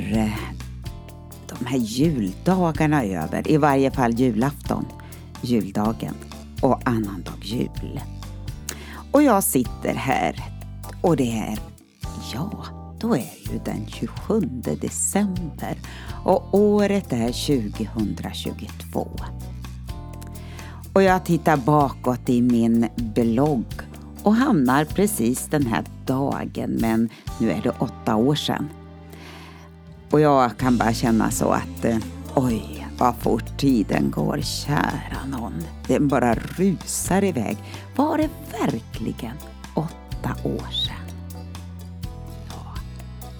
så eh, de här juldagarna över, i varje fall julafton, juldagen och annandag jul. Och jag sitter här och det är, ja, då är det ju den 27 december och året är 2022. Och jag tittar bakåt i min blogg och hamnar precis den här dagen, men nu är det åtta år sedan. Och jag kan bara känna så att eh, oj, vad fort tiden går, kära någon. Den bara rusar iväg. Var det verkligen åtta år sedan? Ja,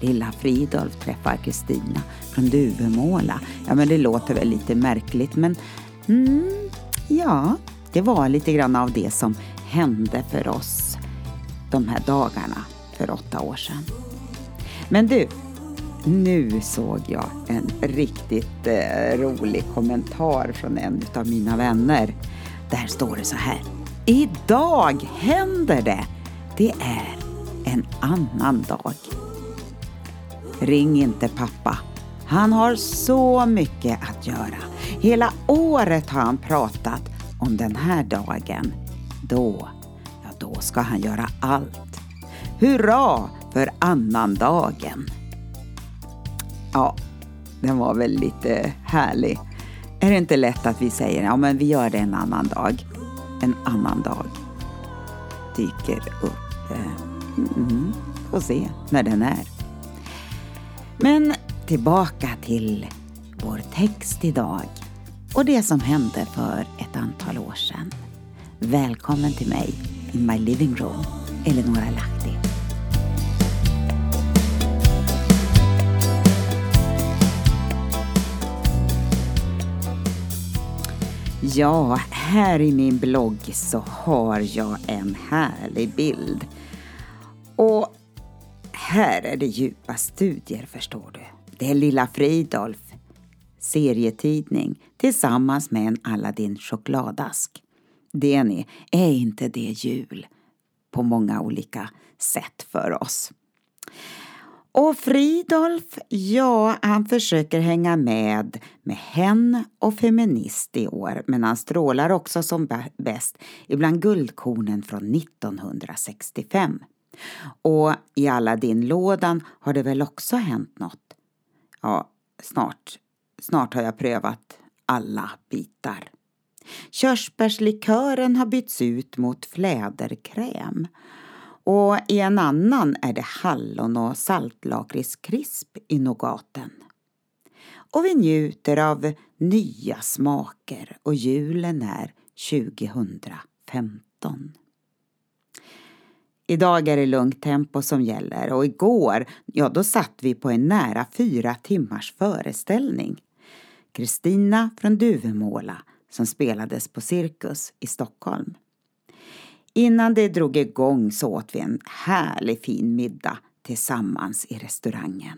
lilla Fridolf träffar Kristina från Duvemåla. Ja, men det låter väl lite märkligt, men mm, ja, det var lite grann av det som hände för oss de här dagarna för åtta år sedan. Men du, nu såg jag en riktigt eh, rolig kommentar från en av mina vänner. Där står det så här. Idag händer det! Det är en annan dag. Ring inte pappa. Han har så mycket att göra. Hela året har han pratat om den här dagen. Då, ja då ska han göra allt. Hurra för annandagen! Ja, den var väl lite härlig. Är det inte lätt att vi säger ja men vi gör det en annan dag. En annan dag dyker upp. Mm, får se när den är. Men tillbaka till vår text idag och det som hände för ett antal år sedan. Välkommen till mig in my living room, Eleonora Lahti. Ja, här i min blogg så har jag en härlig bild. Och här är det djupa studier förstår du. Det är lilla Fridolf, serietidning tillsammans med en Aladdin chokladask. Det ni, är inte det jul? På många olika sätt för oss. Och Fridolf, ja, han försöker hänga med med hen och feminist i år, men han strålar också som bäst ibland guldkornen från 1965. Och i Aladdin-lådan har det väl också hänt något? Ja, snart, snart har jag prövat alla bitar. Körsbärslikören har bytts ut mot fläderkräm och i en annan är det hallon och saltlakritskrisp i nougaten. Och vi njuter av nya smaker och julen är 2015. Idag är det lugnt tempo som gäller och igår, ja då satt vi på en nära fyra timmars föreställning. Kristina från Duvemåla som spelades på Cirkus i Stockholm. Innan det drog igång så åt vi en härlig fin middag tillsammans i restaurangen.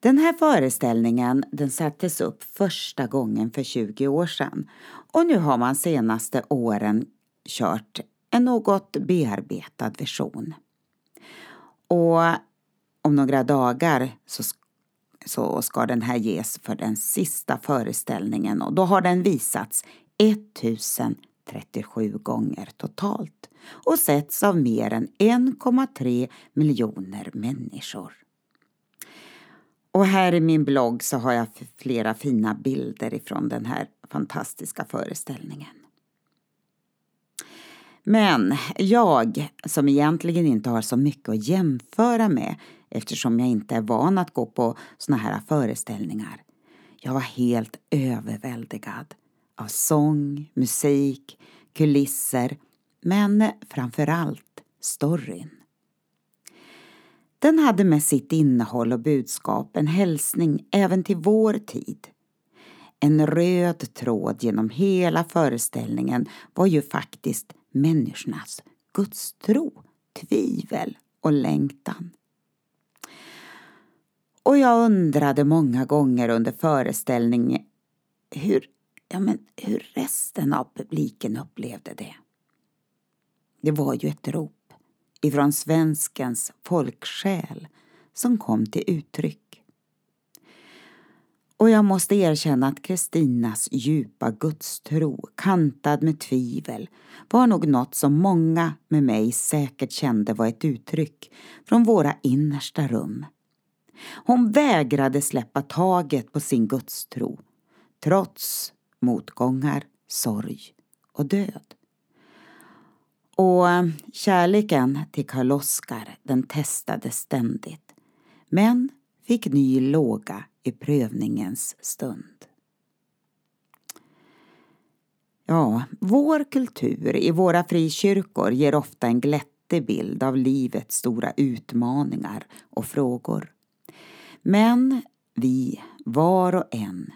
Den här föreställningen den sattes upp första gången för 20 år sedan och nu har man senaste åren kört en något bearbetad version. Och om några dagar så, så ska den här ges för den sista föreställningen och då har den visats 1000 37 gånger totalt och setts av mer än 1,3 miljoner människor. Och här i min blogg så har jag flera fina bilder ifrån den här fantastiska föreställningen. Men jag, som egentligen inte har så mycket att jämföra med eftersom jag inte är van att gå på såna här föreställningar, jag var helt överväldigad av sång, musik, kulisser men framför allt storyn. Den hade med sitt innehåll och budskap en hälsning även till vår tid. En röd tråd genom hela föreställningen var ju faktiskt människornas gudstro, tvivel och längtan. Och jag undrade många gånger under föreställningen hur ja, men hur resten av publiken upplevde det. Det var ju ett rop ifrån svenskens folksjäl som kom till uttryck. Och jag måste erkänna att Kristinas djupa gudstro, kantad med tvivel, var nog något som många med mig säkert kände var ett uttryck från våra innersta rum. Hon vägrade släppa taget på sin gudstro, trots motgångar, sorg och död. Och eh, kärleken till Karl-Oskar den testades ständigt, men fick ny låga i prövningens stund. Ja, vår kultur i våra frikyrkor ger ofta en glättig bild av livets stora utmaningar och frågor. Men vi, var och en,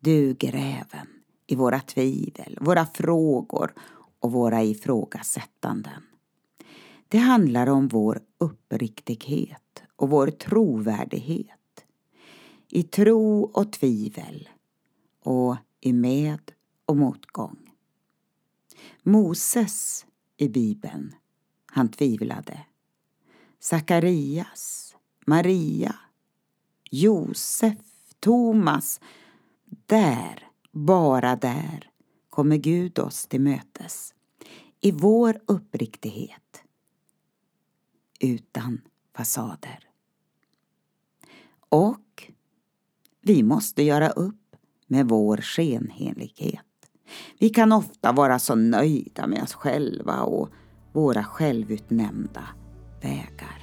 duger även i våra tvivel, våra frågor och våra ifrågasättanden. Det handlar om vår uppriktighet och vår trovärdighet. I tro och tvivel och i med och motgång. Moses i Bibeln, han tvivlade. Sakarias, Maria, Josef, Thomas. Där, bara där, kommer Gud oss till mötes. I vår uppriktighet. Utan fasader. Och vi måste göra upp med vår skenhelighet. Vi kan ofta vara så nöjda med oss själva och våra självutnämnda vägar.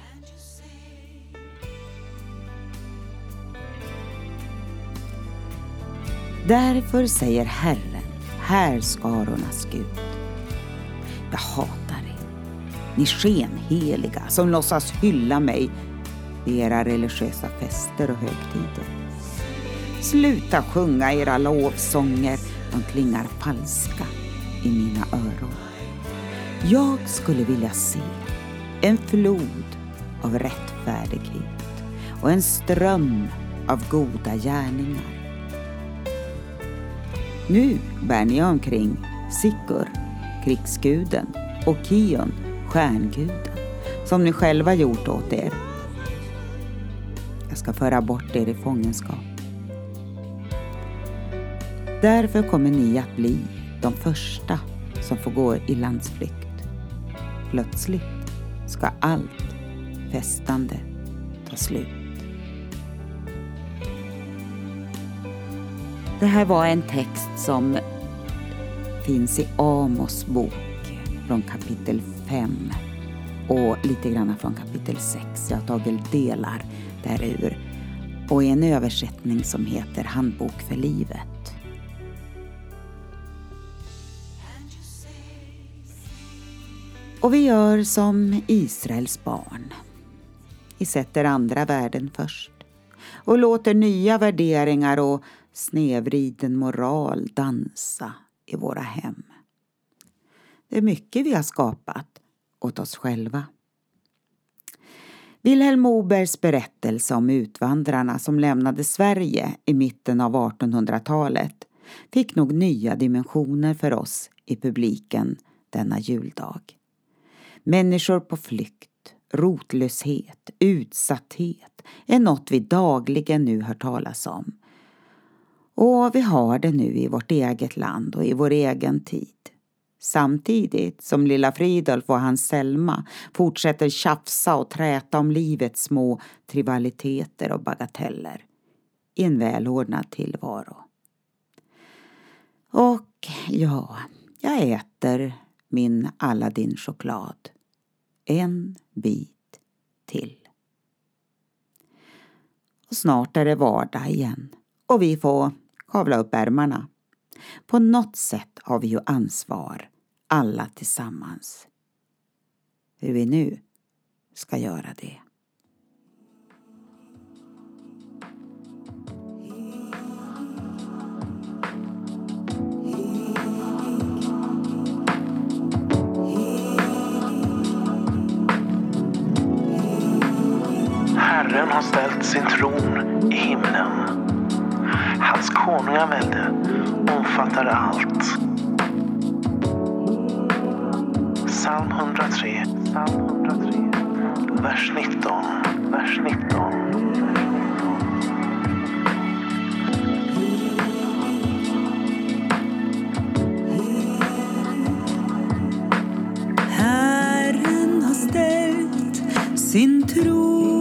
Därför säger Herren, härskarornas Gud. Jag hatar er, ni skenheliga som låtsas hylla mig vid era religiösa fester och högtider. Sluta sjunga era lovsånger, de klingar falska i mina öron. Jag skulle vilja se en flod av rättfärdighet och en ström av goda gärningar. Nu bär ni omkring Sikur, krigsguden, och Kion, stjärnguden, som ni själva gjort åt er. Jag ska föra bort er i fångenskap. Därför kommer ni att bli de första som får gå i landsflykt. Plötsligt ska allt festande ta slut. Det här var en text som finns i Amos bok från kapitel 5 och lite grann från kapitel 6. Jag har tagit delar därur och i en översättning som heter Handbok för livet. Och vi gör som Israels barn. Vi sätter andra värden först och låter nya värderingar och snevriden moral dansa i våra hem. Det är mycket vi har skapat åt oss själva. Vilhelm Mobergs berättelse om utvandrarna som lämnade Sverige i mitten av 1800-talet fick nog nya dimensioner för oss i publiken denna juldag. Människor på flykt, rotlöshet, utsatthet är något vi dagligen nu hör talas om. Och vi har det nu i vårt eget land och i vår egen tid. Samtidigt som lilla Fridolf och hans Selma fortsätter tjafsa och träta om livets små trivialiteter och bagateller i en välordnad tillvaro. Och ja, jag äter min Aladdin-choklad. En bit till. Och snart är det vardag igen och vi får kavla upp ärmarna. På något sätt har vi ju ansvar, alla tillsammans. Hur vi nu ska göra det. Herren har ställt sin tron i himlen hans konungavälde omfattar allt. Psalm 103, psalm 103, vers 19, vers 19. Herren har ställt sin tro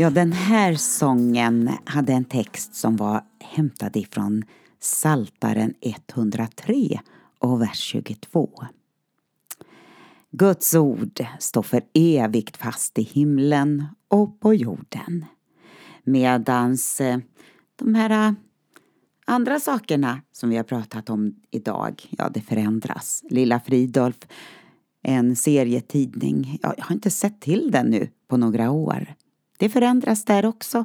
Ja, den här sången hade en text som var hämtad ifrån Saltaren 103 och vers 22. Guds ord står för evigt fast i himlen och på jorden. Medans eh, de här eh, andra sakerna som vi har pratat om idag, ja det förändras. Lilla Fridolf, en serietidning, ja, jag har inte sett till den nu på några år. Det förändras där också.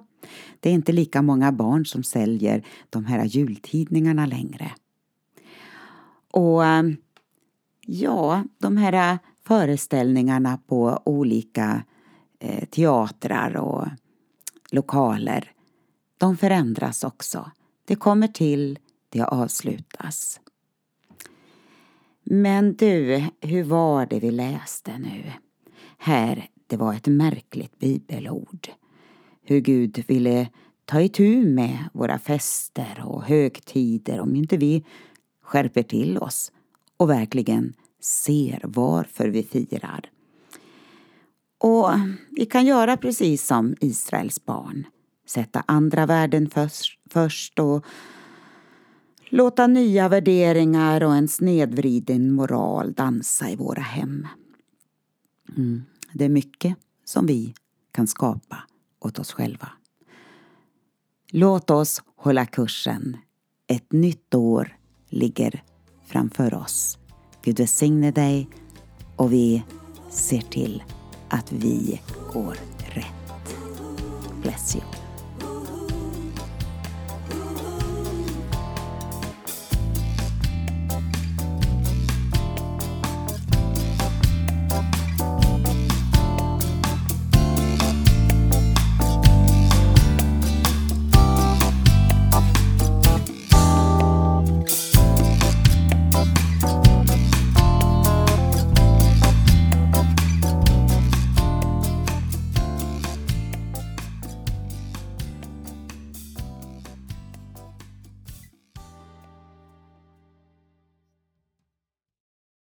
Det är inte lika många barn som säljer de här jultidningarna längre. Och eh, ja, de här eh, föreställningarna på olika eh, teatrar och lokaler, de förändras också. Det kommer till, det avslutas. Men du, hur var det vi läste nu? Här, det var ett märkligt bibelord. Hur Gud ville ta itu med våra fester och högtider om inte vi skärper till oss och verkligen ser varför vi firar. Och vi kan göra precis som Israels barn. Sätta andra värden först, och låta nya värderingar och en snedvriden moral dansa i våra hem. Mm. Det är mycket som vi kan skapa åt oss själva. Låt oss hålla kursen. Ett nytt år ligger framför oss. Gud välsigne dig och vi ser till att vi går rätt. Bless you.